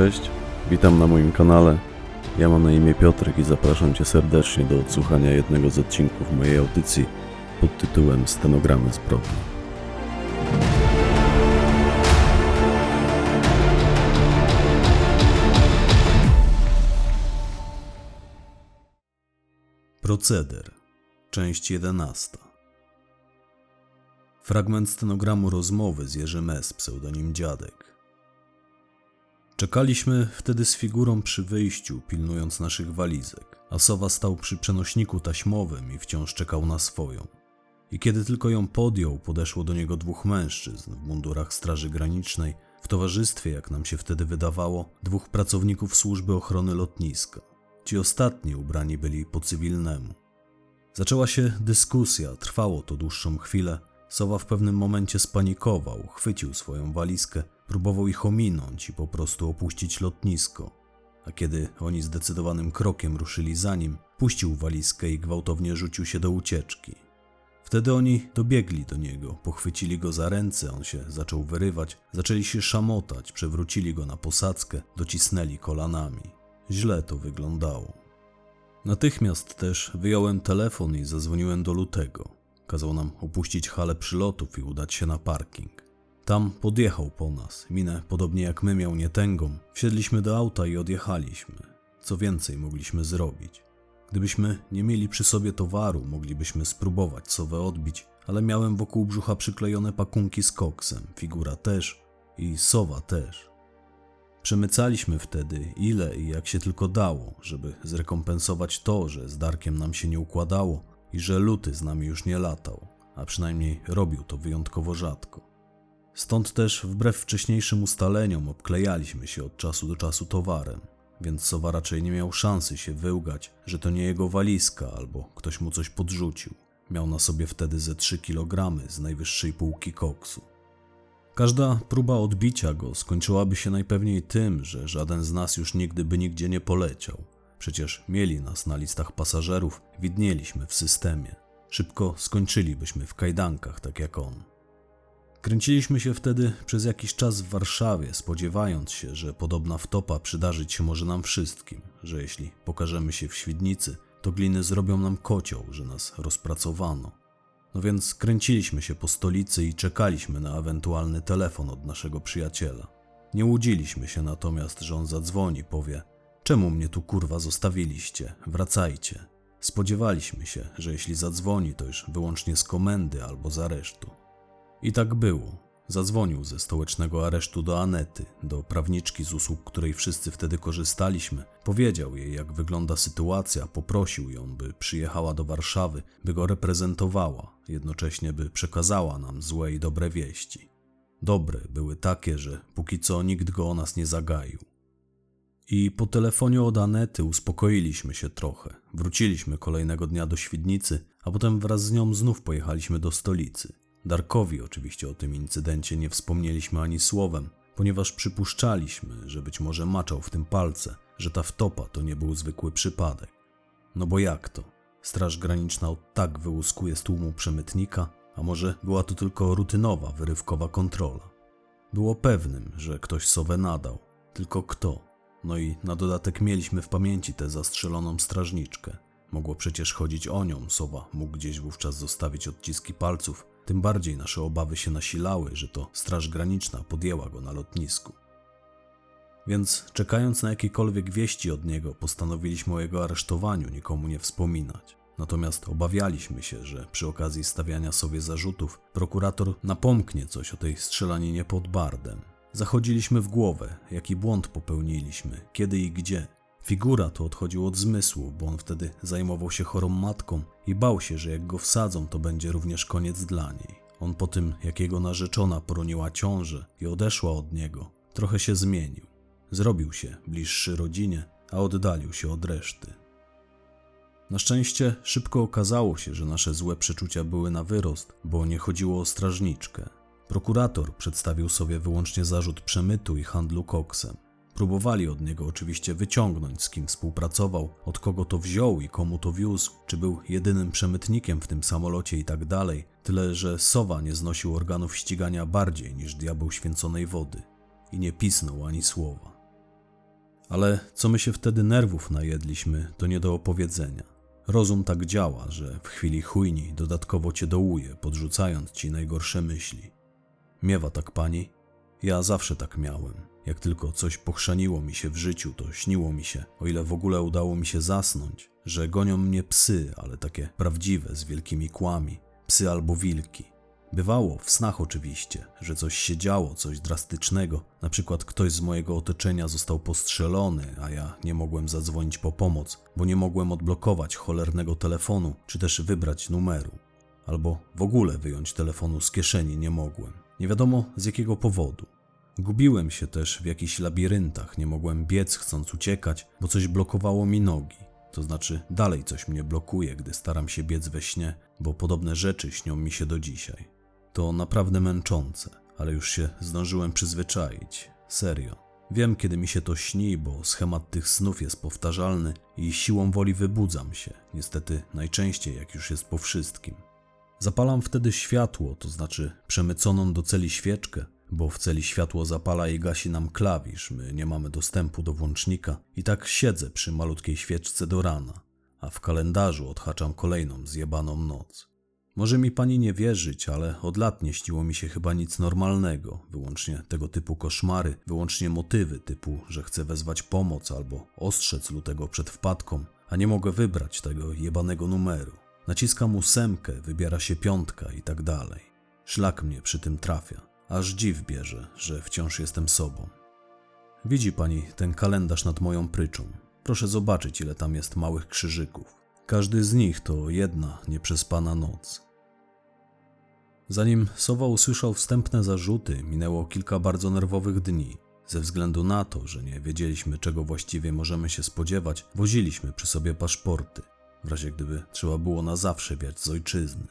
Cześć, witam na moim kanale. Ja mam na imię Piotrek i zapraszam Cię serdecznie do odsłuchania jednego z odcinków mojej audycji pod tytułem Stenogramy zbrodni. Proceder, część 11. Fragment stenogramu rozmowy z Jerzym S. pseudonim Dziadek. Czekaliśmy wtedy z figurą przy wyjściu, pilnując naszych walizek, a Sowa stał przy przenośniku taśmowym i wciąż czekał na swoją. I kiedy tylko ją podjął, podeszło do niego dwóch mężczyzn w mundurach Straży Granicznej, w towarzystwie, jak nam się wtedy wydawało, dwóch pracowników służby ochrony lotniska. Ci ostatni ubrani byli po cywilnemu. Zaczęła się dyskusja, trwało to dłuższą chwilę. Sowa w pewnym momencie spanikował, chwycił swoją walizkę, próbował ich ominąć i po prostu opuścić lotnisko. A kiedy oni zdecydowanym krokiem ruszyli za nim, puścił walizkę i gwałtownie rzucił się do ucieczki. Wtedy oni dobiegli do niego, pochwycili go za ręce, on się zaczął wyrywać, zaczęli się szamotać, przewrócili go na posadzkę, docisnęli kolanami. Źle to wyglądało. Natychmiast też wyjąłem telefon i zadzwoniłem do Lutego. Kazał nam opuścić halę przylotów i udać się na parking. Tam podjechał po nas, minę podobnie jak my miał nietęgą. Wsiedliśmy do auta i odjechaliśmy. Co więcej mogliśmy zrobić? Gdybyśmy nie mieli przy sobie towaru, moglibyśmy spróbować sowę odbić, ale miałem wokół brzucha przyklejone pakunki z koksem, figura też i sowa też. Przemycaliśmy wtedy ile i jak się tylko dało, żeby zrekompensować to, że z Darkiem nam się nie układało i że luty z nami już nie latał, a przynajmniej robił to wyjątkowo rzadko. Stąd też, wbrew wcześniejszym ustaleniom, obklejaliśmy się od czasu do czasu towarem, więc Sowa raczej nie miał szansy się wyłgać, że to nie jego walizka albo ktoś mu coś podrzucił. Miał na sobie wtedy ze 3 kg z najwyższej półki koksu. Każda próba odbicia go skończyłaby się najpewniej tym, że żaden z nas już nigdy by nigdzie nie poleciał. Przecież mieli nas na listach pasażerów, widnieliśmy w systemie. Szybko skończylibyśmy w kajdankach, tak jak on. Kręciliśmy się wtedy przez jakiś czas w Warszawie, spodziewając się, że podobna wtopa przydarzyć się może nam wszystkim, że jeśli pokażemy się w Świdnicy, to gliny zrobią nam kocioł, że nas rozpracowano. No więc kręciliśmy się po stolicy i czekaliśmy na ewentualny telefon od naszego przyjaciela. Nie łudziliśmy się natomiast, że on zadzwoni, powie: Czemu mnie tu kurwa zostawiliście? Wracajcie. Spodziewaliśmy się, że jeśli zadzwoni, to już wyłącznie z komendy albo z aresztu. I tak było. Zadzwonił ze stołecznego aresztu do Anety, do prawniczki z usług, której wszyscy wtedy korzystaliśmy. Powiedział jej, jak wygląda sytuacja, poprosił ją, by przyjechała do Warszawy, by go reprezentowała, jednocześnie by przekazała nam złe i dobre wieści. Dobre były takie, że póki co nikt go o nas nie zagaił. I po telefonie od Anety uspokoiliśmy się trochę. Wróciliśmy kolejnego dnia do Świdnicy, a potem wraz z nią znów pojechaliśmy do stolicy. Darkowi oczywiście o tym incydencie nie wspomnieliśmy ani słowem, ponieważ przypuszczaliśmy, że być może maczał w tym palce, że ta wtopa to nie był zwykły przypadek. No bo jak to? Straż Graniczna od tak wyłuskuje z tłumu przemytnika, a może była to tylko rutynowa, wyrywkowa kontrola. Było pewnym, że ktoś sowę nadał, tylko kto? No i na dodatek mieliśmy w pamięci tę zastrzeloną strażniczkę. Mogło przecież chodzić o nią, Sowa mógł gdzieś wówczas zostawić odciski palców, tym bardziej nasze obawy się nasilały, że to Straż Graniczna podjęła go na lotnisku. Więc czekając na jakiekolwiek wieści od niego, postanowiliśmy o jego aresztowaniu nikomu nie wspominać. Natomiast obawialiśmy się, że przy okazji stawiania sobie zarzutów prokurator napomknie coś o tej strzelaninie pod bardem. Zachodziliśmy w głowę, jaki błąd popełniliśmy, kiedy i gdzie. Figura to odchodził od zmysłu, bo on wtedy zajmował się chorą matką i bał się, że jak go wsadzą, to będzie również koniec dla niej. On po tym, jak jego narzeczona poroniła ciążę i odeszła od niego, trochę się zmienił. Zrobił się bliższy rodzinie, a oddalił się od reszty. Na szczęście szybko okazało się, że nasze złe przeczucia były na wyrost, bo nie chodziło o strażniczkę. Prokurator przedstawił sobie wyłącznie zarzut przemytu i handlu koksem. Próbowali od niego oczywiście wyciągnąć, z kim współpracował, od kogo to wziął i komu to wiózł, czy był jedynym przemytnikiem w tym samolocie i tak dalej, tyle że Sowa nie znosił organów ścigania bardziej niż diabeł święconej wody i nie pisnął ani słowa. Ale co my się wtedy nerwów najedliśmy, to nie do opowiedzenia. Rozum tak działa, że w chwili chujni dodatkowo cię dołuje, podrzucając ci najgorsze myśli. Miewa tak pani? Ja zawsze tak miałem. Jak tylko coś pochrzaniło mi się w życiu, to śniło mi się, o ile w ogóle udało mi się zasnąć, że gonią mnie psy, ale takie prawdziwe, z wielkimi kłami, psy albo wilki. Bywało, w snach oczywiście, że coś się działo, coś drastycznego. Na przykład ktoś z mojego otoczenia został postrzelony, a ja nie mogłem zadzwonić po pomoc, bo nie mogłem odblokować cholernego telefonu, czy też wybrać numeru. Albo w ogóle wyjąć telefonu z kieszeni nie mogłem. Nie wiadomo z jakiego powodu. Gubiłem się też w jakichś labiryntach, nie mogłem biec chcąc uciekać, bo coś blokowało mi nogi. To znaczy, dalej coś mnie blokuje, gdy staram się biec we śnie, bo podobne rzeczy śnią mi się do dzisiaj. To naprawdę męczące, ale już się zdążyłem przyzwyczaić. Serio. Wiem, kiedy mi się to śni, bo schemat tych snów jest powtarzalny i siłą woli wybudzam się, niestety najczęściej, jak już jest po wszystkim. Zapalam wtedy światło, to znaczy przemyconą do celi świeczkę, bo w celi światło zapala i gasi nam klawisz, my nie mamy dostępu do włącznika i tak siedzę przy malutkiej świeczce do rana, a w kalendarzu odhaczam kolejną zjebaną noc. Może mi pani nie wierzyć, ale od lat nie śniło mi się chyba nic normalnego, wyłącznie tego typu koszmary, wyłącznie motywy typu, że chcę wezwać pomoc albo ostrzec lutego przed wpadką, a nie mogę wybrać tego jebanego numeru. Naciskam ósemkę, wybiera się piątka i tak dalej. Szlak mnie przy tym trafia, aż dziw bierze, że wciąż jestem sobą. Widzi pani ten kalendarz nad moją pryczą. Proszę zobaczyć, ile tam jest małych krzyżyków. Każdy z nich to jedna nieprzespana noc. Zanim Sowa usłyszał wstępne zarzuty, minęło kilka bardzo nerwowych dni. Ze względu na to, że nie wiedzieliśmy, czego właściwie możemy się spodziewać, woziliśmy przy sobie paszporty, w razie gdyby trzeba było na zawsze wiać z ojczyzny.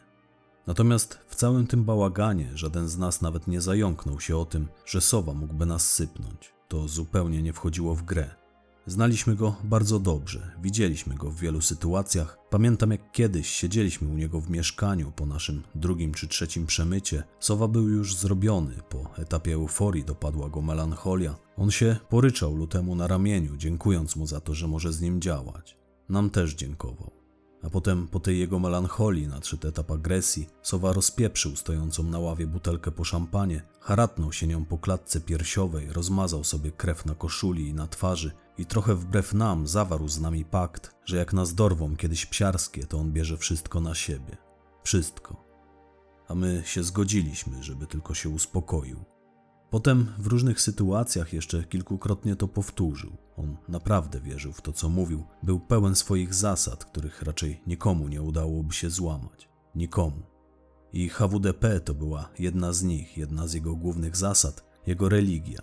Natomiast w całym tym bałaganie żaden z nas nawet nie zająknął się o tym, że Sowa mógłby nas sypnąć. To zupełnie nie wchodziło w grę. Znaliśmy go bardzo dobrze, widzieliśmy go w wielu sytuacjach. Pamiętam, jak kiedyś siedzieliśmy u niego w mieszkaniu po naszym drugim czy trzecim przemycie. Sowa był już zrobiony, po etapie euforii dopadła go melancholia. On się poryczał lutemu na ramieniu, dziękując mu za to, że może z nim działać. Nam też dziękował. A potem, po tej jego melancholii, nadszedł etap agresji. Sowa rozpieprzył stojącą na ławie butelkę po szampanie, haratnął się nią po klatce piersiowej, rozmazał sobie krew na koszuli i na twarzy i trochę wbrew nam zawarł z nami pakt, że jak nas dorwą kiedyś psiarskie, to on bierze wszystko na siebie. Wszystko. A my się zgodziliśmy, żeby tylko się uspokoił. Potem w różnych sytuacjach jeszcze kilkukrotnie to powtórzył. On naprawdę wierzył w to, co mówił. Był pełen swoich zasad, których raczej nikomu nie udałoby się złamać. Nikomu. I HWDP to była jedna z nich, jedna z jego głównych zasad, jego religia.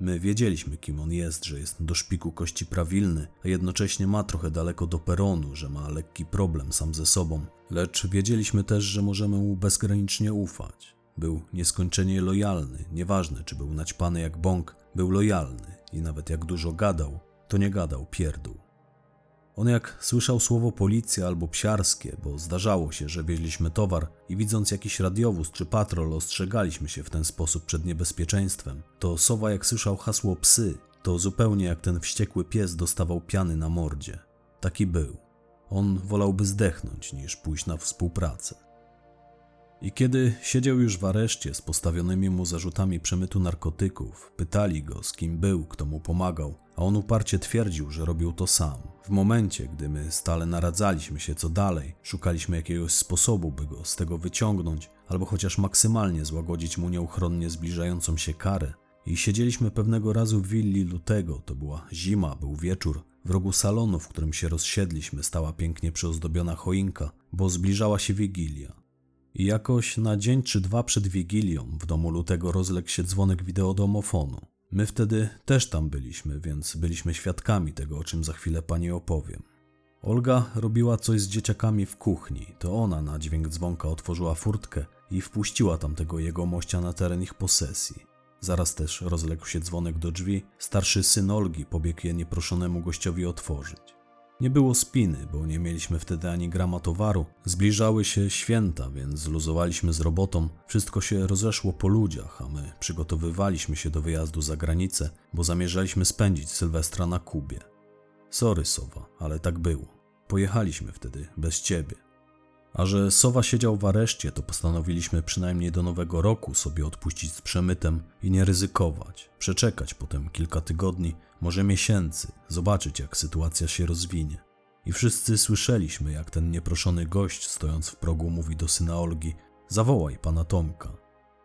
My wiedzieliśmy, kim on jest, że jest do szpiku kości prawilny, a jednocześnie ma trochę daleko do peronu, że ma lekki problem sam ze sobą, lecz wiedzieliśmy też, że możemy mu bezgranicznie ufać. Był nieskończenie lojalny, nieważne czy był naćpany jak bąk, był lojalny i nawet jak dużo gadał, to nie gadał pierdół. On jak słyszał słowo policja albo psiarskie, bo zdarzało się, że wieźliśmy towar i widząc jakiś radiowóz czy patrol ostrzegaliśmy się w ten sposób przed niebezpieczeństwem, to Sowa jak słyszał hasło psy, to zupełnie jak ten wściekły pies dostawał piany na mordzie. Taki był. On wolałby zdechnąć niż pójść na współpracę. I kiedy siedział już w areszcie z postawionymi mu zarzutami przemytu narkotyków, pytali go, z kim był, kto mu pomagał, a on uparcie twierdził, że robił to sam. W momencie, gdy my stale naradzaliśmy się co dalej, szukaliśmy jakiegoś sposobu, by go z tego wyciągnąć, albo chociaż maksymalnie złagodzić mu nieuchronnie zbliżającą się karę. I siedzieliśmy pewnego razu w willi lutego, to była zima, był wieczór. W rogu salonu, w którym się rozsiedliśmy, stała pięknie przyozdobiona choinka, bo zbliżała się wigilia. Jakoś na dzień czy dwa przed Wigilią w domu lutego rozległ się dzwonek wideodomofonu. My wtedy też tam byliśmy, więc byliśmy świadkami tego, o czym za chwilę pani opowiem. Olga robiła coś z dzieciakami w kuchni. To ona na dźwięk dzwonka otworzyła furtkę i wpuściła tamtego jegomościa na teren ich posesji. Zaraz też rozległ się dzwonek do drzwi. Starszy syn Olgi pobiegł je nieproszonemu gościowi otworzyć. Nie było spiny, bo nie mieliśmy wtedy ani grama towaru. Zbliżały się święta, więc zluzowaliśmy z robotą. Wszystko się rozeszło po ludziach, a my przygotowywaliśmy się do wyjazdu za granicę, bo zamierzaliśmy spędzić Sylwestra na Kubie. Sorry, Sowa, ale tak było. Pojechaliśmy wtedy bez ciebie. A że Sowa siedział w areszcie, to postanowiliśmy przynajmniej do nowego roku sobie odpuścić z przemytem i nie ryzykować. Przeczekać potem kilka tygodni, może miesięcy, zobaczyć jak sytuacja się rozwinie. I wszyscy słyszeliśmy, jak ten nieproszony gość, stojąc w progu, mówi do syna Olgi: Zawołaj pana Tomka.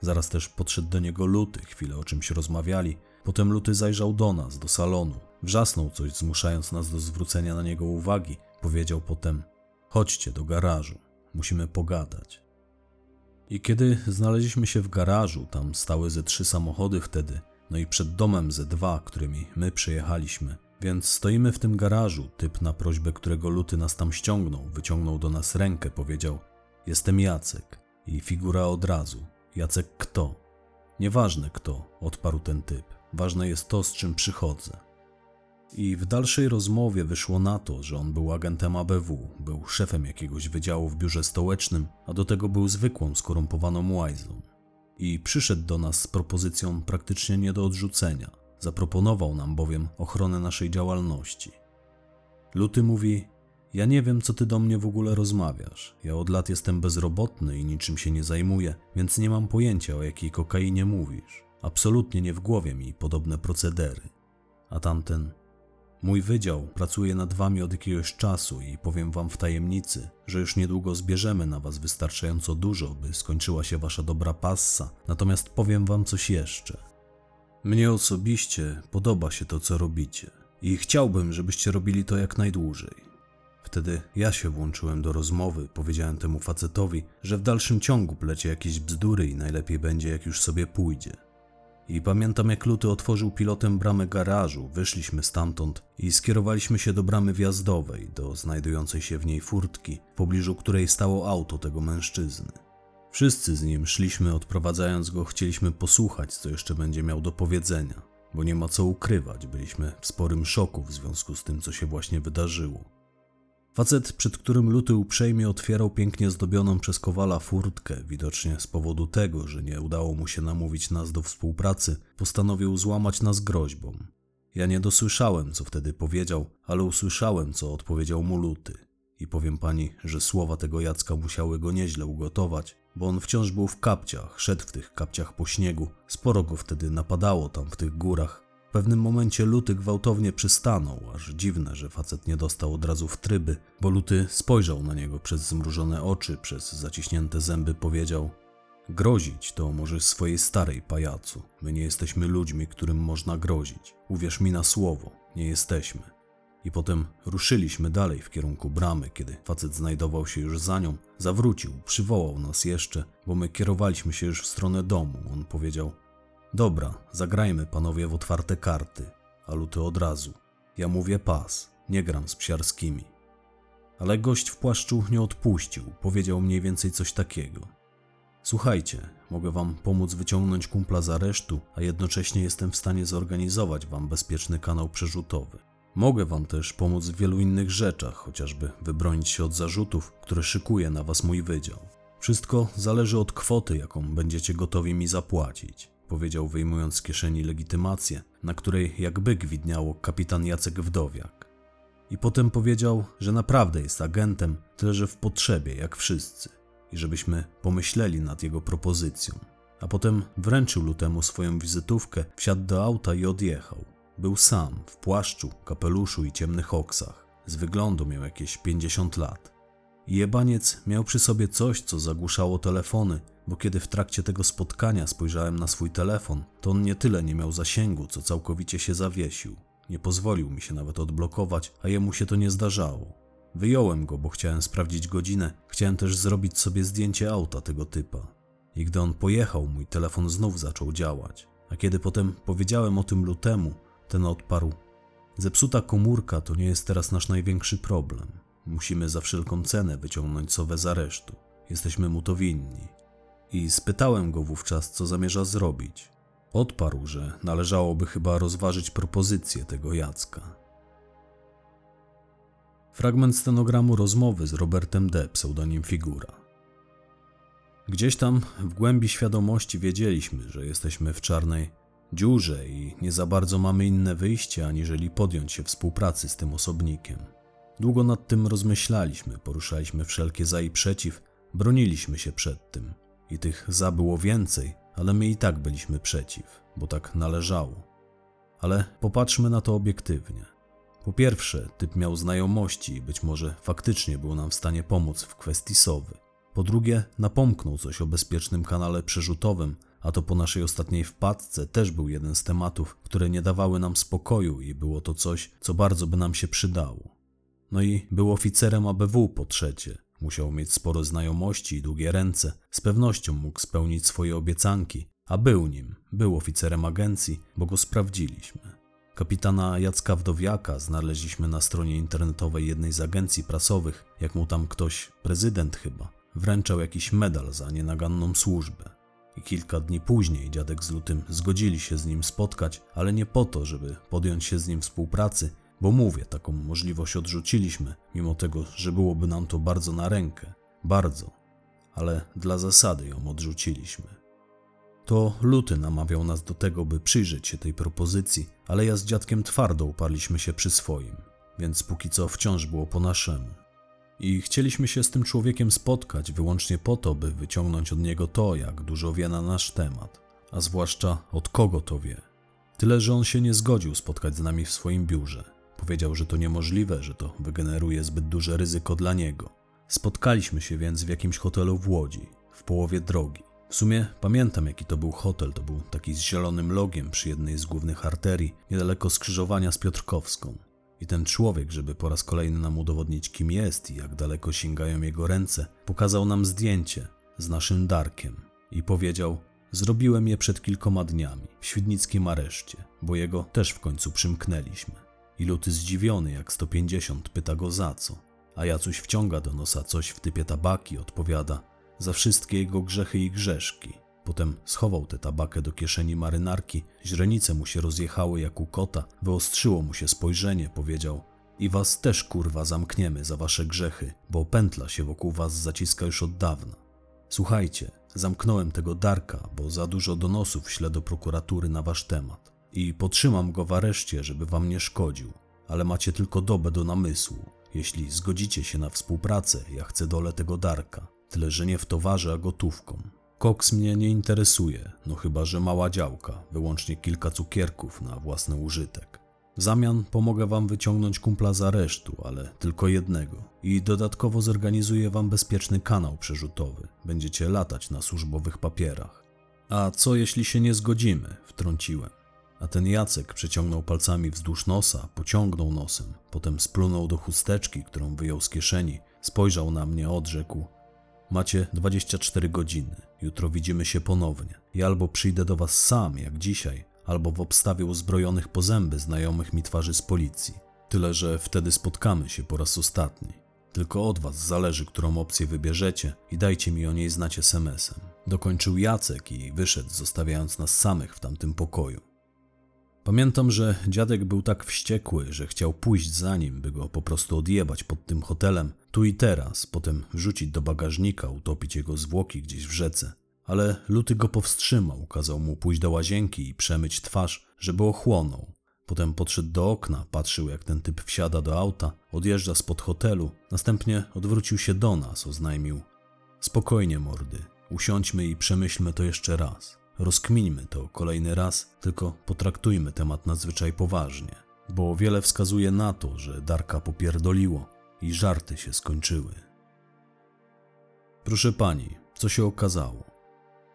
Zaraz też podszedł do niego Luty, chwilę o czymś rozmawiali. Potem Luty zajrzał do nas, do salonu. Wrzasnął coś, zmuszając nas do zwrócenia na niego uwagi. Powiedział potem: Chodźcie do garażu, musimy pogadać. I kiedy znaleźliśmy się w garażu, tam stały ze trzy samochody wtedy, no i przed domem ze dwa, którymi my przyjechaliśmy. Więc stoimy w tym garażu. Typ na prośbę, którego Luty nas tam ściągnął, wyciągnął do nas rękę, powiedział: Jestem Jacek. I figura od razu: Jacek kto? Nieważne kto, odparł ten typ. Ważne jest to, z czym przychodzę. I w dalszej rozmowie wyszło na to, że on był agentem ABW, był szefem jakiegoś wydziału w biurze stołecznym, a do tego był zwykłą, skorumpowaną łajzą. I przyszedł do nas z propozycją praktycznie nie do odrzucenia. Zaproponował nam bowiem ochronę naszej działalności. Luty mówi: Ja nie wiem, co ty do mnie w ogóle rozmawiasz. Ja od lat jestem bezrobotny i niczym się nie zajmuję, więc nie mam pojęcia, o jakiej kokainie mówisz. Absolutnie nie w głowie mi podobne procedery. A tamten: Mój wydział pracuje nad wami od jakiegoś czasu i powiem wam w tajemnicy, że już niedługo zbierzemy na was wystarczająco dużo, by skończyła się wasza dobra passa. Natomiast powiem wam coś jeszcze. Mnie osobiście podoba się to, co robicie i chciałbym, żebyście robili to jak najdłużej. Wtedy ja się włączyłem do rozmowy, powiedziałem temu facetowi, że w dalszym ciągu plecie jakieś bzdury i najlepiej będzie, jak już sobie pójdzie. I pamiętam, jak Luty otworzył pilotem bramę garażu, wyszliśmy stamtąd i skierowaliśmy się do bramy wjazdowej, do znajdującej się w niej furtki, w pobliżu której stało auto tego mężczyzny. Wszyscy z nim szliśmy, odprowadzając go, chcieliśmy posłuchać, co jeszcze będzie miał do powiedzenia, bo nie ma co ukrywać, byliśmy w sporym szoku w związku z tym, co się właśnie wydarzyło. Facet, przed którym Luty uprzejmie otwierał pięknie zdobioną przez Kowala furtkę, widocznie z powodu tego, że nie udało mu się namówić nas do współpracy, postanowił złamać nas groźbą. Ja nie dosłyszałem, co wtedy powiedział, ale usłyszałem, co odpowiedział mu Luty. I powiem pani, że słowa tego Jacka musiały go nieźle ugotować, bo on wciąż był w kapciach, szedł w tych kapciach po śniegu, sporo go wtedy napadało tam w tych górach, pewnym momencie Luty gwałtownie przystanął, aż dziwne, że facet nie dostał od razu w tryby, bo Luty spojrzał na niego przez zmrużone oczy, przez zaciśnięte zęby powiedział Grozić to możesz swojej starej pajacu. My nie jesteśmy ludźmi, którym można grozić. Uwierz mi na słowo, nie jesteśmy. I potem ruszyliśmy dalej w kierunku bramy, kiedy facet znajdował się już za nią. Zawrócił, przywołał nas jeszcze, bo my kierowaliśmy się już w stronę domu. On powiedział – Dobra, zagrajmy panowie w otwarte karty, a luty od razu. Ja mówię pas, nie gram z psiarskimi. Ale gość w płaszczu nie odpuścił, powiedział mniej więcej coś takiego. Słuchajcie, mogę wam pomóc wyciągnąć kumpla z aresztu, a jednocześnie jestem w stanie zorganizować wam bezpieczny kanał przerzutowy. Mogę wam też pomóc w wielu innych rzeczach, chociażby wybronić się od zarzutów, które szykuje na was mój wydział. Wszystko zależy od kwoty, jaką będziecie gotowi mi zapłacić powiedział wyjmując z kieszeni legitymację, na której jak byk widniało kapitan Jacek Wdowiak. I potem powiedział, że naprawdę jest agentem, tyle że w potrzebie, jak wszyscy, i żebyśmy pomyśleli nad jego propozycją. A potem wręczył lutemu swoją wizytówkę, wsiadł do auta i odjechał. Był sam, w płaszczu, kapeluszu i ciemnych oksach. Z wyglądu miał jakieś 50 lat. Jebaniec miał przy sobie coś, co zagłuszało telefony, bo kiedy w trakcie tego spotkania spojrzałem na swój telefon, to on nie tyle nie miał zasięgu, co całkowicie się zawiesił. Nie pozwolił mi się nawet odblokować, a jemu się to nie zdarzało. Wyjąłem go, bo chciałem sprawdzić godzinę, chciałem też zrobić sobie zdjęcie auta tego typa. I gdy on pojechał, mój telefon znów zaczął działać. A kiedy potem powiedziałem o tym lutemu, ten odparł: Zepsuta komórka to nie jest teraz nasz największy problem. Musimy za wszelką cenę wyciągnąć Sowę z aresztu. Jesteśmy mu to winni. I spytałem go wówczas, co zamierza zrobić. Odparł, że należałoby chyba rozważyć propozycję tego Jacka. Fragment stenogramu rozmowy z Robertem D., pseudonim Figura. Gdzieś tam w głębi świadomości wiedzieliśmy, że jesteśmy w czarnej dziurze i nie za bardzo mamy inne wyjście, aniżeli podjąć się współpracy z tym osobnikiem. Długo nad tym rozmyślaliśmy, poruszaliśmy wszelkie za i przeciw, broniliśmy się przed tym. I tych za było więcej, ale my i tak byliśmy przeciw, bo tak należało. Ale popatrzmy na to obiektywnie. Po pierwsze, typ miał znajomości i być może faktycznie był nam w stanie pomóc w kwestii sowy. Po drugie, napomknął coś o bezpiecznym kanale przerzutowym, a to po naszej ostatniej wpadce też był jeden z tematów, które nie dawały nam spokoju i było to coś, co bardzo by nam się przydało. No i był oficerem ABW po trzecie. Musiał mieć sporo znajomości i długie ręce. Z pewnością mógł spełnić swoje obiecanki, a był nim. Był oficerem agencji, bo go sprawdziliśmy. Kapitana Jacka Wdowiaka znaleźliśmy na stronie internetowej jednej z agencji prasowych, jak mu tam ktoś, prezydent chyba, wręczał jakiś medal za nienaganną służbę. I kilka dni później dziadek z Lutym zgodzili się z nim spotkać, ale nie po to, żeby podjąć się z nim współpracy, bo mówię, taką możliwość odrzuciliśmy, mimo tego, że byłoby nam to bardzo na rękę. Bardzo. Ale dla zasady ją odrzuciliśmy. To Luty namawiał nas do tego, by przyjrzeć się tej propozycji, ale ja z dziadkiem twardo uparliśmy się przy swoim, więc póki co wciąż było po naszemu. I chcieliśmy się z tym człowiekiem spotkać wyłącznie po to, by wyciągnąć od niego to, jak dużo wie na nasz temat, a zwłaszcza od kogo to wie. Tyle, że on się nie zgodził spotkać z nami w swoim biurze. Powiedział, że to niemożliwe, że to wygeneruje zbyt duże ryzyko dla niego. Spotkaliśmy się więc w jakimś hotelu w Łodzi, w połowie drogi. W sumie pamiętam, jaki to był hotel. To był taki z zielonym logiem przy jednej z głównych arterii, niedaleko skrzyżowania z Piotrkowską. I ten człowiek, żeby po raz kolejny nam udowodnić, kim jest i jak daleko sięgają jego ręce, pokazał nam zdjęcie z naszym Darkiem i powiedział: Zrobiłem je przed kilkoma dniami w świdnickim areszcie, bo jego też w końcu przymknęliśmy. I Luty zdziwiony jak 150 pyta go za co, a Jacuś wciąga do nosa coś w typie tabaki, odpowiada za wszystkie jego grzechy i grzeszki. Potem schował tę tabakę do kieszeni marynarki, źrenice mu się rozjechały jak u kota, wyostrzyło mu się spojrzenie, powiedział i was też kurwa zamkniemy za wasze grzechy, bo pętla się wokół was zaciska już od dawna. Słuchajcie, zamknąłem tego Darka, bo za dużo donosów ślę do prokuratury na wasz temat i potrzymam go w areszcie, żeby wam nie szkodził, ale macie tylko dobę do namysłu. Jeśli zgodzicie się na współpracę, ja chcę dole tego Darka, tyle że nie w towarze, a gotówką. Koks mnie nie interesuje, no chyba że mała działka, wyłącznie kilka cukierków na własny użytek. W zamian pomogę wam wyciągnąć kumpla z aresztu, ale tylko jednego. I dodatkowo zorganizuję wam bezpieczny kanał przerzutowy. Będziecie latać na służbowych papierach. A co jeśli się nie zgodzimy? Wtrąciłem. A ten Jacek przeciągnął palcami wzdłuż nosa, pociągnął nosem, potem splunął do chusteczki, którą wyjął z kieszeni, spojrzał na mnie, odrzekł: Macie 24 godziny. Jutro widzimy się ponownie. I albo przyjdę do was sam, jak dzisiaj, albo w obstawie uzbrojonych po zęby znajomych mi twarzy z policji. Tyle, że wtedy spotkamy się po raz ostatni. Tylko od was zależy, którą opcję wybierzecie i dajcie mi o niej znać SMS-em. Dokończył Jacek i wyszedł, zostawiając nas samych w tamtym pokoju. Pamiętam, że dziadek był tak wściekły, że chciał pójść za nim, by go po prostu odjebać pod tym hotelem, tu i teraz, potem wrzucić do bagażnika, utopić jego zwłoki gdzieś w rzece. Ale Luty go powstrzymał, kazał mu pójść do łazienki i przemyć twarz, żeby ochłonął. Potem podszedł do okna, patrzył jak ten typ wsiada do auta, odjeżdża spod hotelu, następnie odwrócił się do nas, oznajmił: Spokojnie, mordy, usiądźmy i przemyślmy to jeszcze raz. Rozkmińmy to kolejny raz, tylko potraktujmy temat nadzwyczaj poważnie, bo wiele wskazuje na to, że Darka popierdoliło i żarty się skończyły. Proszę pani, co się okazało?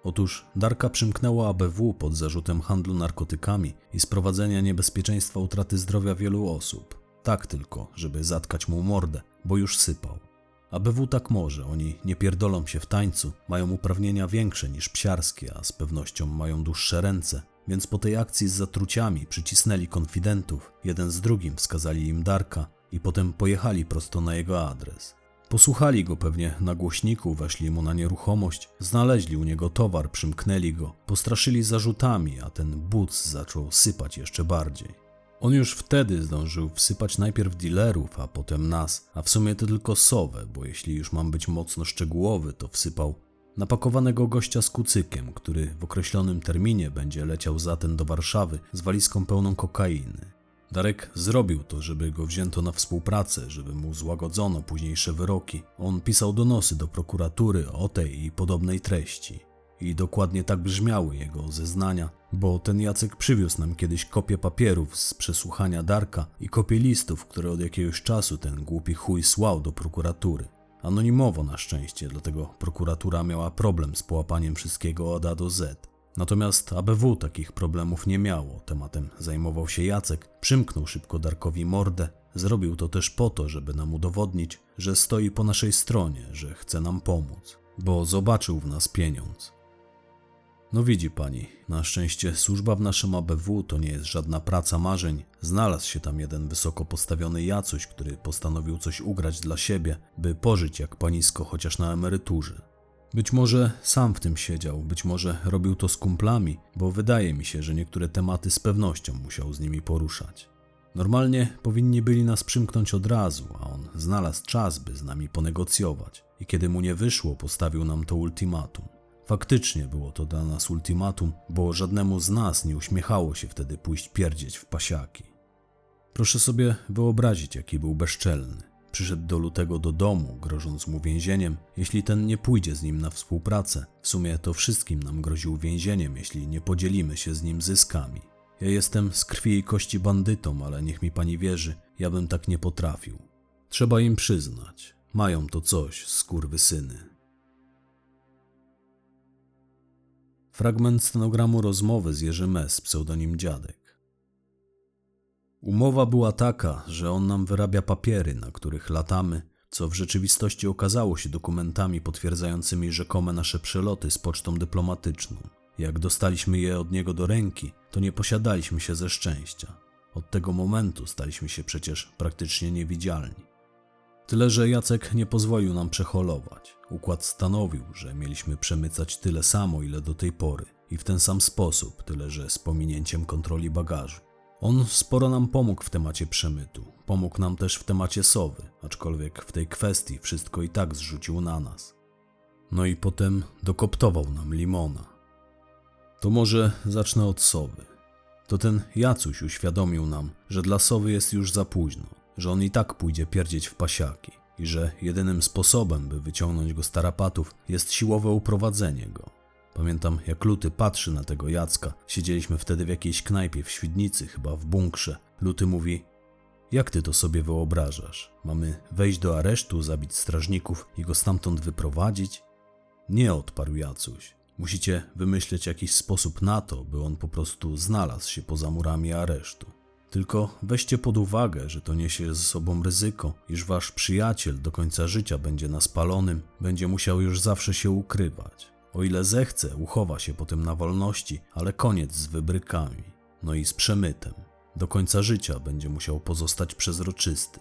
Otóż Darka przymknęła ABW pod zarzutem handlu narkotykami i sprowadzenia niebezpieczeństwa utraty zdrowia wielu osób. Tak tylko, żeby zatkać mu mordę, bo już sypał. ABW tak może, oni nie pierdolą się w tańcu, mają uprawnienia większe niż psiarskie, a z pewnością mają dłuższe ręce. Więc po tej akcji z zatruciami przycisnęli konfidentów, jeden z drugim wskazali im Darka i potem pojechali prosto na jego adres. Posłuchali go pewnie na głośniku, weszli mu na nieruchomość, znaleźli u niego towar, przymknęli go, postraszyli zarzutami, a ten buc zaczął sypać jeszcze bardziej. On już wtedy zdążył wsypać najpierw dealerów, a potem nas, a w sumie to tylko sowę, bo jeśli już mam być mocno szczegółowy, to wsypał napakowanego gościa z kucykiem, który w określonym terminie będzie leciał zatem do Warszawy z walizką pełną kokainy. Darek zrobił to, żeby go wzięto na współpracę, żeby mu złagodzono późniejsze wyroki. On pisał donosy do prokuratury o tej i podobnej treści. I dokładnie tak brzmiały jego zeznania, bo ten Jacek przywiózł nam kiedyś kopię papierów z przesłuchania Darka i kopię listów, które od jakiegoś czasu ten głupi chuj słał do prokuratury. Anonimowo na szczęście, dlatego prokuratura miała problem z połapaniem wszystkiego od A do Z. Natomiast ABW takich problemów nie miało. Tematem zajmował się Jacek, przymknął szybko Darkowi mordę. Zrobił to też po to, żeby nam udowodnić, że stoi po naszej stronie, że chce nam pomóc, bo zobaczył w nas pieniądz. No widzi pani, na szczęście służba w naszym ABW to nie jest żadna praca marzeń. Znalazł się tam jeden wysoko postawiony Jacuś, który postanowił coś ugrać dla siebie, by pożyć jak panisko chociaż na emeryturze. Być może sam w tym siedział, być może robił to z kumplami, bo wydaje mi się, że niektóre tematy z pewnością musiał z nimi poruszać. Normalnie powinni byli nas przymknąć od razu, a on znalazł czas, by z nami ponegocjować. I kiedy mu nie wyszło, postawił nam to ultimatum. Faktycznie było to dla nas ultimatum, bo żadnemu z nas nie uśmiechało się wtedy pójść pierdzieć w pasiaki. Proszę sobie wyobrazić, jaki był bezczelny. Przyszedł do lutego do domu, grożąc mu więzieniem, jeśli ten nie pójdzie z nim na współpracę. W sumie to wszystkim nam groził więzieniem, jeśli nie podzielimy się z nim zyskami. Ja jestem z krwi i kości bandytą, ale niech mi pani wierzy, ja bym tak nie potrafił. Trzeba im przyznać. Mają to coś, syny. Fragment stenogramu rozmowy z Jerzym S., pseudonim Dziadek. Umowa była taka, że on nam wyrabia papiery, na których latamy, co w rzeczywistości okazało się dokumentami potwierdzającymi rzekome nasze przeloty z pocztą dyplomatyczną. Jak dostaliśmy je od niego do ręki, to nie posiadaliśmy się ze szczęścia. Od tego momentu staliśmy się przecież praktycznie niewidzialni. Tyle, że Jacek nie pozwolił nam przeholować. Układ stanowił, że mieliśmy przemycać tyle samo, ile do tej pory i w ten sam sposób, tyle że z pominięciem kontroli bagażu. On sporo nam pomógł w temacie przemytu, pomógł nam też w temacie sowy, aczkolwiek w tej kwestii wszystko i tak zrzucił na nas. No i potem dokoptował nam limona. To może zacznę od sowy. To ten Jacuś uświadomił nam, że dla sowy jest już za późno, że on i tak pójdzie pierdzieć w pasiaki i że jedynym sposobem, by wyciągnąć go z tarapatów, jest siłowe uprowadzenie go. Pamiętam, jak Luty patrzy na tego Jacka. Siedzieliśmy wtedy w jakiejś knajpie w Świdnicy, chyba w bunkrze. Luty mówi: Jak ty to sobie wyobrażasz? Mamy wejść do aresztu, zabić strażników i go stamtąd wyprowadzić? Nie odparł Jacuś. Musicie wymyśleć jakiś sposób na to, by on po prostu znalazł się poza murami aresztu. Tylko weźcie pod uwagę, że to niesie ze sobą ryzyko, iż wasz przyjaciel do końca życia będzie na spalonym, będzie musiał już zawsze się ukrywać. O ile zechce, uchowa się potem na wolności, ale koniec z wybrykami, no i z przemytem. Do końca życia będzie musiał pozostać przezroczysty.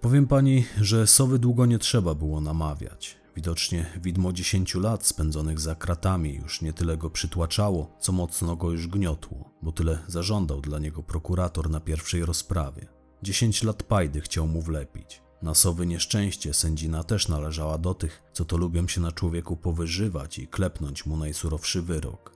Powiem pani, że sowy długo nie trzeba było namawiać. Widocznie widmo dziesięciu lat spędzonych za kratami już nie tyle go przytłaczało, co mocno go już gniotło, bo tyle zażądał dla niego prokurator na pierwszej rozprawie. Dziesięć lat pajdy chciał mu wlepić. Na sowy nieszczęście sędzina też należała do tych, co to lubią się na człowieku powyżywać i klepnąć mu najsurowszy wyrok.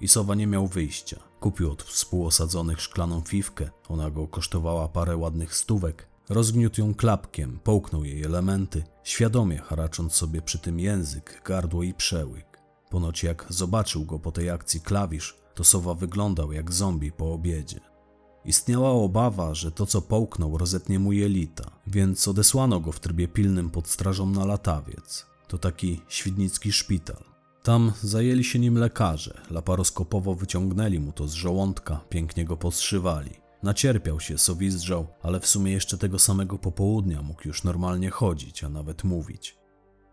I sowa nie miał wyjścia. Kupił od współosadzonych szklaną fifkę, ona go kosztowała parę ładnych stówek, Rozgniótł ją klapkiem, połknął jej elementy, świadomie haracząc sobie przy tym język, gardło i przełyk. Ponoć jak zobaczył go po tej akcji klawisz, to sowa wyglądał jak zombie po obiedzie. Istniała obawa, że to co połknął rozetnie mu jelita, więc odesłano go w trybie pilnym pod strażą na latawiec. To taki świdnicki szpital. Tam zajęli się nim lekarze, laparoskopowo wyciągnęli mu to z żołądka, pięknie go poszywali. Nacierpiał się, sowizdrzał, ale w sumie jeszcze tego samego popołudnia mógł już normalnie chodzić, a nawet mówić.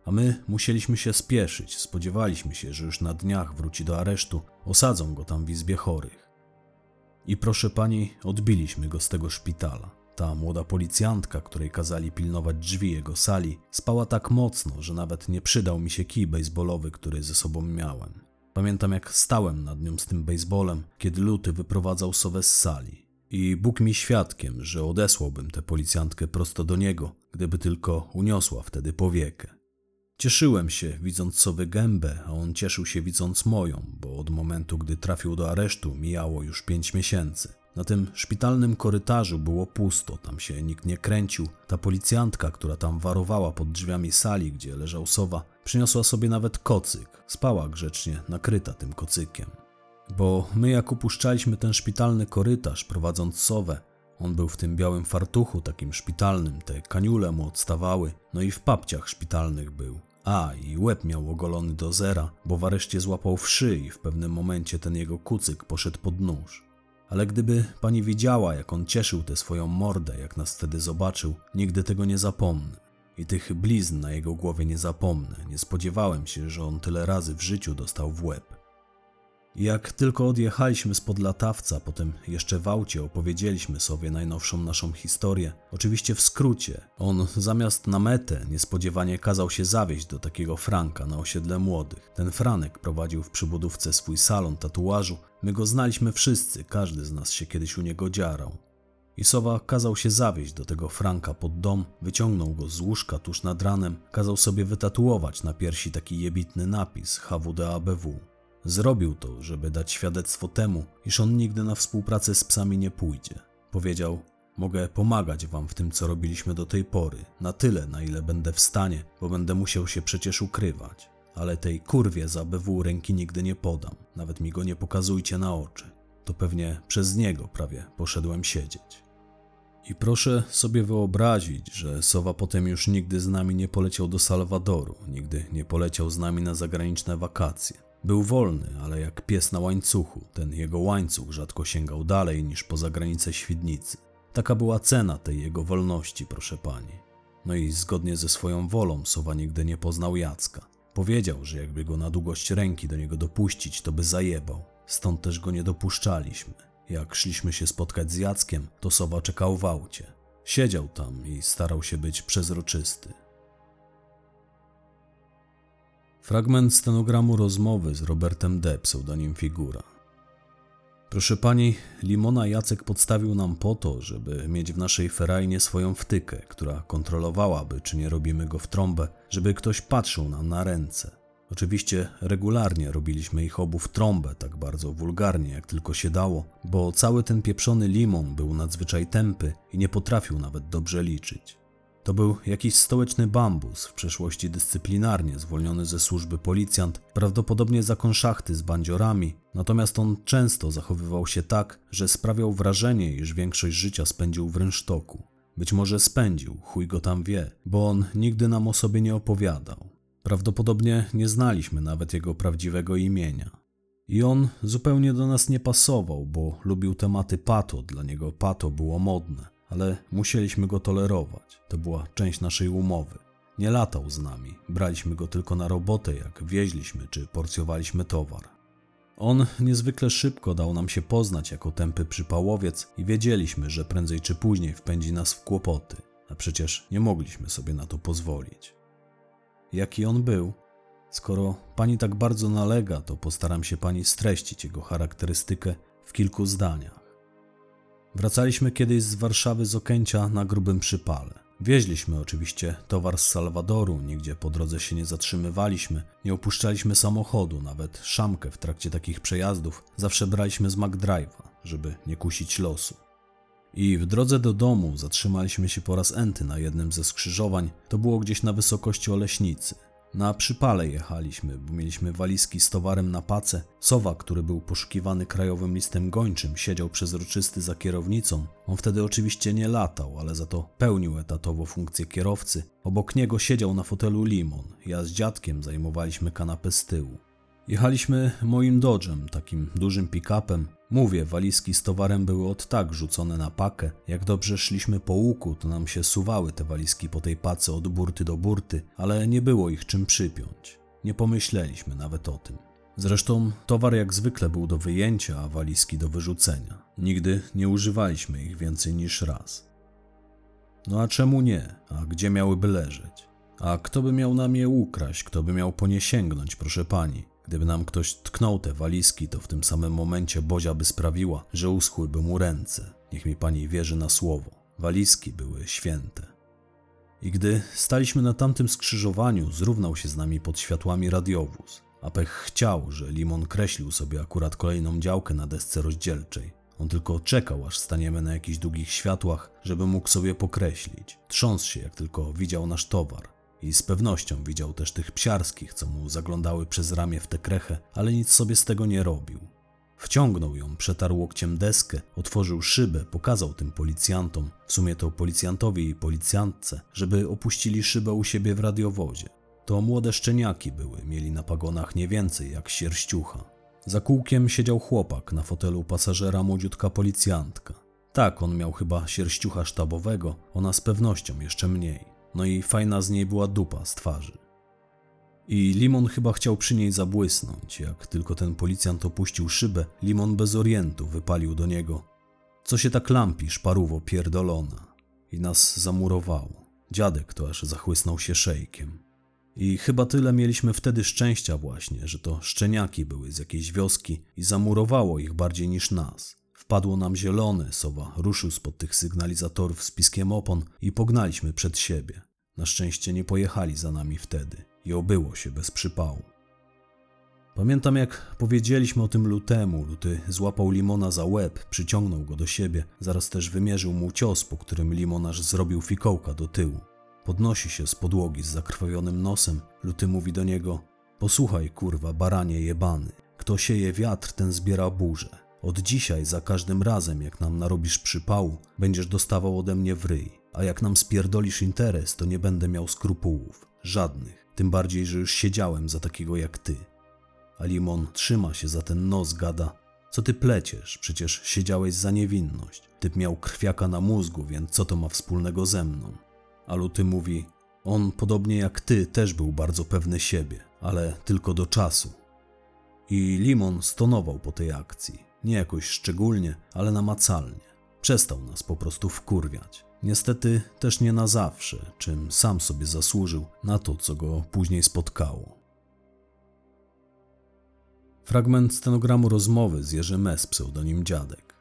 A my musieliśmy się spieszyć, spodziewaliśmy się, że już na dniach wróci do aresztu, osadzą go tam w izbie chorych. I proszę pani, odbiliśmy go z tego szpitala. Ta młoda policjantka, której kazali pilnować drzwi jego sali, spała tak mocno, że nawet nie przydał mi się kij baseballowy, który ze sobą miałem. Pamiętam, jak stałem nad nią z tym baseballem, kiedy luty wyprowadzał sowę z sali. I Bóg mi świadkiem, że odesłałbym tę policjantkę prosto do niego, gdyby tylko uniosła wtedy powiekę. Cieszyłem się, widząc sowy gębę, a on cieszył się, widząc moją, bo od momentu, gdy trafił do aresztu, mijało już pięć miesięcy. Na tym szpitalnym korytarzu było pusto, tam się nikt nie kręcił. Ta policjantka, która tam warowała pod drzwiami sali, gdzie leżał sowa, przyniosła sobie nawet kocyk. Spała grzecznie, nakryta tym kocykiem. Bo my, jak opuszczaliśmy ten szpitalny korytarz, prowadząc sowę, on był w tym białym fartuchu, takim szpitalnym, te kaniule mu odstawały, no i w papciach szpitalnych był. A, i łeb miał ogolony do zera, bo w areszcie złapał wszy i w pewnym momencie ten jego kucyk poszedł pod nóż. Ale gdyby pani widziała, jak on cieszył tę swoją mordę, jak nas wtedy zobaczył, nigdy tego nie zapomnę. I tych blizn na jego głowie nie zapomnę. Nie spodziewałem się, że on tyle razy w życiu dostał w łeb. Jak tylko odjechaliśmy spod latawca, potem jeszcze w aucie opowiedzieliśmy sobie najnowszą naszą historię. Oczywiście w skrócie. On zamiast na metę niespodziewanie kazał się zawieźć do takiego Franka na osiedle młodych. Ten Franek prowadził w przybudówce swój salon tatuażu. My go znaliśmy wszyscy, każdy z nas się kiedyś u niego dziarał. I Sowa kazał się zawieźć do tego Franka pod dom, wyciągnął go z łóżka tuż nad ranem, kazał sobie wytatuować na piersi taki jebitny napis HWDABW. Zrobił to, żeby dać świadectwo temu, iż on nigdy na współpracę z psami nie pójdzie. Powiedział: Mogę pomagać wam w tym, co robiliśmy do tej pory, na tyle, na ile będę w stanie, bo będę musiał się przecież ukrywać. Ale tej kurwie za BW ręki nigdy nie podam, nawet mi go nie pokazujcie na oczy. To pewnie przez niego prawie poszedłem siedzieć. I proszę sobie wyobrazić, że Sowa potem już nigdy z nami nie poleciał do Salwadoru, nigdy nie poleciał z nami na zagraniczne wakacje. Był wolny, ale jak pies na łańcuchu, ten jego łańcuch rzadko sięgał dalej niż poza granice Świdnicy. Taka była cena tej jego wolności, proszę pani. No i zgodnie ze swoją wolą Sowa nigdy nie poznał Jacka. Powiedział, że jakby go na długość ręki do niego dopuścić, to by zajebał. Stąd też go nie dopuszczaliśmy. Jak szliśmy się spotkać z Jackiem, to Sowa czekał w aucie. Siedział tam i starał się być przezroczysty. Fragment stenogramu rozmowy z Robertem D., pseudonim Figura. Proszę pani, Limona Jacek podstawił nam po to, żeby mieć w naszej ferajnie swoją wtykę, która kontrolowałaby, czy nie robimy go w trąbę, żeby ktoś patrzył nam na ręce. Oczywiście regularnie robiliśmy ich obu w trąbę, tak bardzo wulgarnie jak tylko się dało, bo cały ten pieprzony limon był nadzwyczaj tępy i nie potrafił nawet dobrze liczyć. To był jakiś stołeczny bambus, w przeszłości dyscyplinarnie zwolniony ze służby policjant, prawdopodobnie za konszachty z bandziorami, natomiast on często zachowywał się tak, że sprawiał wrażenie, iż większość życia spędził w rynsztoku. Być może spędził, chuj go tam wie, bo on nigdy nam o sobie nie opowiadał. Prawdopodobnie nie znaliśmy nawet jego prawdziwego imienia. I on zupełnie do nas nie pasował, bo lubił tematy pato, dla niego pato było modne ale musieliśmy go tolerować. To była część naszej umowy. Nie latał z nami, braliśmy go tylko na robotę, jak wieźliśmy czy porcjowaliśmy towar. On niezwykle szybko dał nam się poznać jako tępy przypałowiec i wiedzieliśmy, że prędzej czy później wpędzi nas w kłopoty, a przecież nie mogliśmy sobie na to pozwolić. Jaki on był? Skoro pani tak bardzo nalega, to postaram się pani streścić jego charakterystykę w kilku zdaniach. Wracaliśmy kiedyś z Warszawy z Okęcia na grubym przypale. Wieźliśmy oczywiście towar z Salwadoru, nigdzie po drodze się nie zatrzymywaliśmy, nie opuszczaliśmy samochodu, nawet szamkę w trakcie takich przejazdów zawsze braliśmy z McDrive'a, żeby nie kusić losu. I w drodze do domu zatrzymaliśmy się po raz enty na jednym ze skrzyżowań, to było gdzieś na wysokości Oleśnicy. Na przypale jechaliśmy, bo mieliśmy walizki z towarem na pace. Sowa, który był poszukiwany krajowym listem gończym, siedział przezroczysty za kierownicą. On wtedy oczywiście nie latał, ale za to pełnił etatowo funkcję kierowcy. Obok niego siedział na fotelu Limon. Ja z dziadkiem zajmowaliśmy kanapę z tyłu. Jechaliśmy moim Dodge'em, takim dużym pick-upem. Mówię, walizki z towarem były od tak rzucone na pakę. Jak dobrze szliśmy po łuku, to nam się suwały te walizki po tej pace od burty do burty, ale nie było ich czym przypiąć. Nie pomyśleliśmy nawet o tym. Zresztą towar jak zwykle był do wyjęcia, a walizki do wyrzucenia. Nigdy nie używaliśmy ich więcej niż raz. No a czemu nie? A gdzie miałyby leżeć? A kto by miał nam je ukraść? Kto by miał po nie sięgnąć, proszę pani? Gdyby nam ktoś tknął te walizki, to w tym samym momencie Bozia by sprawiła, że uschłyby mu ręce. Niech mi pani wierzy na słowo. Walizki były święte. I gdy staliśmy na tamtym skrzyżowaniu, zrównał się z nami pod światłami radiowóz. A pech chciał, że Limon kreślił sobie akurat kolejną działkę na desce rozdzielczej. On tylko czekał, aż staniemy na jakichś długich światłach, żeby mógł sobie pokreślić. Trząsł się, jak tylko widział nasz towar. I z pewnością widział też tych psiarskich, co mu zaglądały przez ramię w tę krechę, ale nic sobie z tego nie robił. Wciągnął ją, przetarł łokciem deskę, otworzył szybę, pokazał tym policjantom, w sumie to policjantowi i policjantce, żeby opuścili szybę u siebie w radiowozie. To młode szczeniaki były, mieli na pagonach nie więcej jak sierściucha. Za kółkiem siedział chłopak, na fotelu pasażera młodziutka policjantka. Tak, on miał chyba sierściucha sztabowego, ona z pewnością jeszcze mniej. No i fajna z niej była dupa z twarzy. I Limon chyba chciał przy niej zabłysnąć. Jak tylko ten policjant opuścił szybę, Limon bez orientu wypalił do niego. Co się tak lampisz, parówo pierdolona? I nas zamurowało. Dziadek to aż zachłysnął się szejkiem. I chyba tyle mieliśmy wtedy szczęścia właśnie, że to szczeniaki były z jakiejś wioski i zamurowało ich bardziej niż nas. Wpadło nam zielone, sowa ruszył spod tych sygnalizatorów z piskiem opon i pognaliśmy przed siebie. Na szczęście nie pojechali za nami wtedy i obyło się bez przypału. Pamiętam jak powiedzieliśmy o tym lutemu, luty złapał Limona za łeb, przyciągnął go do siebie, zaraz też wymierzył mu cios, po którym limonarz zrobił fikołka do tyłu. Podnosi się z podłogi z zakrwawionym nosem, luty mówi do niego Posłuchaj kurwa, baranie jebany, kto sieje wiatr, ten zbiera burzę. Od dzisiaj za każdym razem, jak nam narobisz przypału, będziesz dostawał ode mnie w ryj. A jak nam spierdolisz interes, to nie będę miał skrupułów. Żadnych. Tym bardziej, że już siedziałem za takiego jak ty. A Limon trzyma się za ten nos, gada. Co ty pleciesz? Przecież siedziałeś za niewinność. Typ miał krwiaka na mózgu, więc co to ma wspólnego ze mną? A Luty mówi, on podobnie jak ty też był bardzo pewny siebie, ale tylko do czasu. I Limon stonował po tej akcji. Nie jakoś szczególnie, ale namacalnie. Przestał nas po prostu wkurwiać. Niestety też nie na zawsze, czym sam sobie zasłużył na to, co go później spotkało. Fragment stenogramu rozmowy z Jerzym S. pseudonim Dziadek.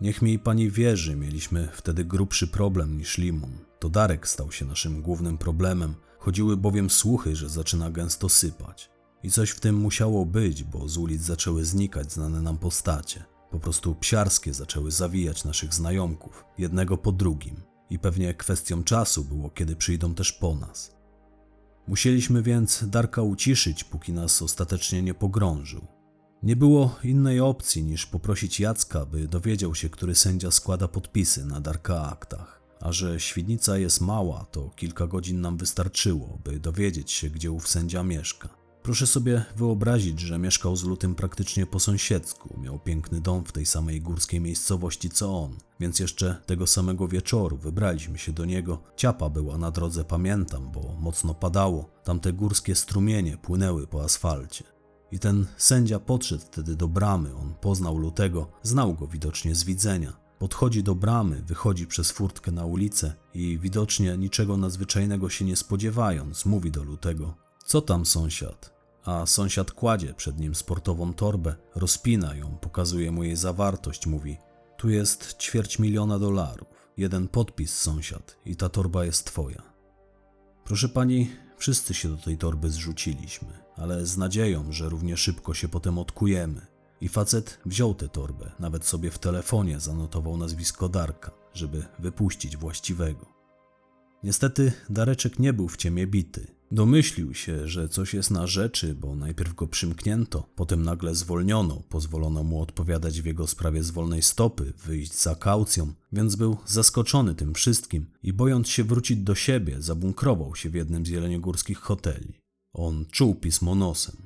Niech mi pani wierzy, mieliśmy wtedy grubszy problem niż Limon. To Darek stał się naszym głównym problemem, chodziły bowiem słuchy, że zaczyna gęsto sypać. I coś w tym musiało być, bo z ulic zaczęły znikać znane nam postacie. Po prostu psiarskie zaczęły zawijać naszych znajomków, jednego po drugim. I pewnie kwestią czasu było, kiedy przyjdą też po nas. Musieliśmy więc Darka uciszyć, póki nas ostatecznie nie pogrążył. Nie było innej opcji niż poprosić Jacka, by dowiedział się, który sędzia składa podpisy na Darka aktach. A że Świdnica jest mała, to kilka godzin nam wystarczyło, by dowiedzieć się, gdzie ów sędzia mieszka. Proszę sobie wyobrazić, że mieszkał z Lutym praktycznie po sąsiedzku, miał piękny dom w tej samej górskiej miejscowości co on, więc jeszcze tego samego wieczoru wybraliśmy się do niego. Ciapa była na drodze, pamiętam, bo mocno padało, tamte górskie strumienie płynęły po asfalcie. I ten sędzia podszedł wtedy do bramy, on poznał Lutego, znał go widocznie z widzenia. Podchodzi do bramy, wychodzi przez furtkę na ulicę i widocznie niczego nadzwyczajnego się nie spodziewając, mówi do Lutego: Co tam, sąsiad? A sąsiad kładzie przed nim sportową torbę, rozpina ją, pokazuje mu jej zawartość, mówi: Tu jest ćwierć miliona dolarów. Jeden podpis, sąsiad, i ta torba jest twoja. Proszę pani, wszyscy się do tej torby zrzuciliśmy, ale z nadzieją, że równie szybko się potem odkujemy. I facet wziął tę torbę, nawet sobie w telefonie zanotował nazwisko Darka, żeby wypuścić właściwego. Niestety Dareczek nie był w ciemię bity. Domyślił się, że coś jest na rzeczy, bo najpierw go przymknięto, potem nagle zwolniono, pozwolono mu odpowiadać w jego sprawie z wolnej stopy, wyjść za kaucją, więc był zaskoczony tym wszystkim i bojąc się wrócić do siebie, zabunkrował się w jednym z jeleniogórskich hoteli. On czuł pismo nosem.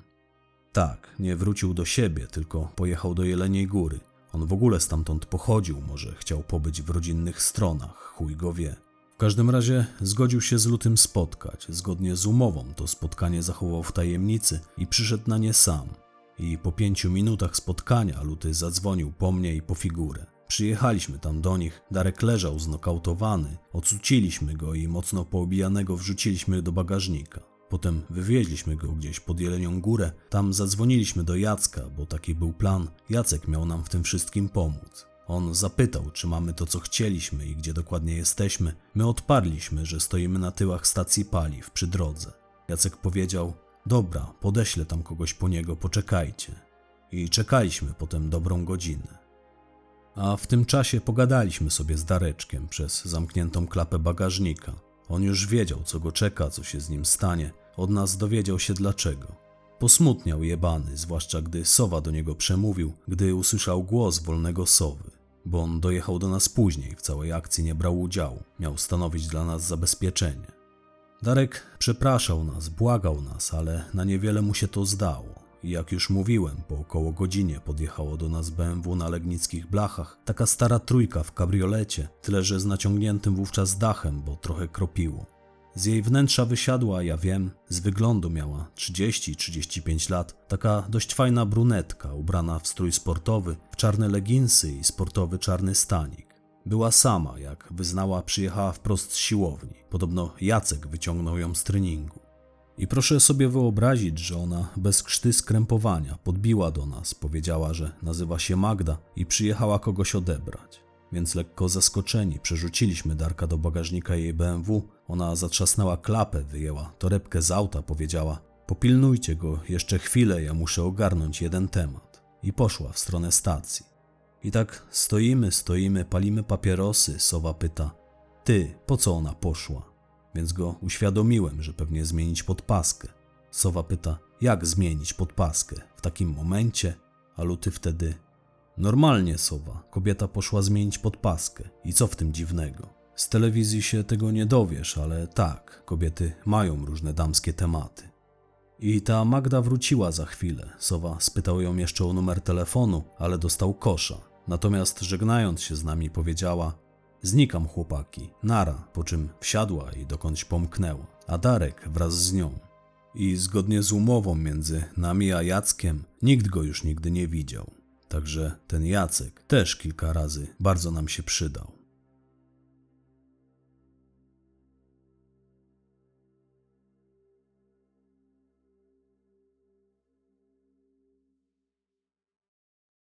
Tak, nie wrócił do siebie, tylko pojechał do Jeleniej Góry. On w ogóle stamtąd pochodził, może chciał pobyć w rodzinnych stronach, chuj go wie. W każdym razie zgodził się z Lutym spotkać. Zgodnie z umową to spotkanie zachował w tajemnicy i przyszedł na nie sam. I po pięciu minutach spotkania Luty zadzwonił po mnie i po figurę. Przyjechaliśmy tam do nich, Darek leżał znokautowany, ocuciliśmy go i mocno poobijanego wrzuciliśmy do bagażnika. Potem wywieźliśmy go gdzieś pod Jelenią Górę, tam zadzwoniliśmy do Jacka, bo taki był plan. Jacek miał nam w tym wszystkim pomóc. On zapytał, czy mamy to, co chcieliśmy i gdzie dokładnie jesteśmy. My odparliśmy, że stoimy na tyłach stacji paliw przy drodze. Jacek powiedział: Dobra, podeślę tam kogoś po niego, poczekajcie. I czekaliśmy potem dobrą godzinę. A w tym czasie pogadaliśmy sobie z Dareczkiem przez zamkniętą klapę bagażnika. On już wiedział, co go czeka, co się z nim stanie. Od nas dowiedział się dlaczego. Posmutniał jebany, zwłaszcza gdy sowa do niego przemówił, gdy usłyszał głos wolnego sowy. Bo on dojechał do nas później, w całej akcji nie brał udziału, miał stanowić dla nas zabezpieczenie. Darek przepraszał nas, błagał nas, ale na niewiele mu się to zdało. I jak już mówiłem, po około godzinie podjechało do nas BMW na legnickich blachach, taka stara trójka w kabriolecie, tyle że z naciągniętym wówczas dachem, bo trochę kropiło. Z jej wnętrza wysiadła, ja wiem, z wyglądu miała 30-35 lat, taka dość fajna brunetka, ubrana w strój sportowy, w czarne leginsy i sportowy czarny stanik. Była sama, jak wyznała, przyjechała wprost z siłowni. Podobno Jacek wyciągnął ją z treningu. I proszę sobie wyobrazić, że ona bez krzty skrępowania podbiła do nas, powiedziała, że nazywa się Magda i przyjechała kogoś odebrać. Więc lekko zaskoczeni przerzuciliśmy Darka do bagażnika jej BMW. Ona zatrzasnęła klapę, wyjęła torebkę z auta, powiedziała: Popilnujcie go jeszcze chwilę, ja muszę ogarnąć jeden temat. I poszła w stronę stacji. I tak stoimy, stoimy, palimy papierosy. Sowa pyta: Ty, po co ona poszła? Więc go uświadomiłem, że pewnie zmienić podpaskę. Sowa pyta: Jak zmienić podpaskę? W takim momencie? A Luty wtedy: Normalnie, Sowa. Kobieta poszła zmienić podpaskę. I co w tym dziwnego? Z telewizji się tego nie dowiesz, ale tak, kobiety mają różne damskie tematy. I ta Magda wróciła za chwilę. Sowa spytał ją jeszcze o numer telefonu, ale dostał kosza. Natomiast żegnając się z nami powiedziała: Znikam, chłopaki, nara, po czym wsiadła i dokądś pomknęła, a Darek wraz z nią. I zgodnie z umową między nami a Jackiem, nikt go już nigdy nie widział. Także ten Jacek też kilka razy bardzo nam się przydał.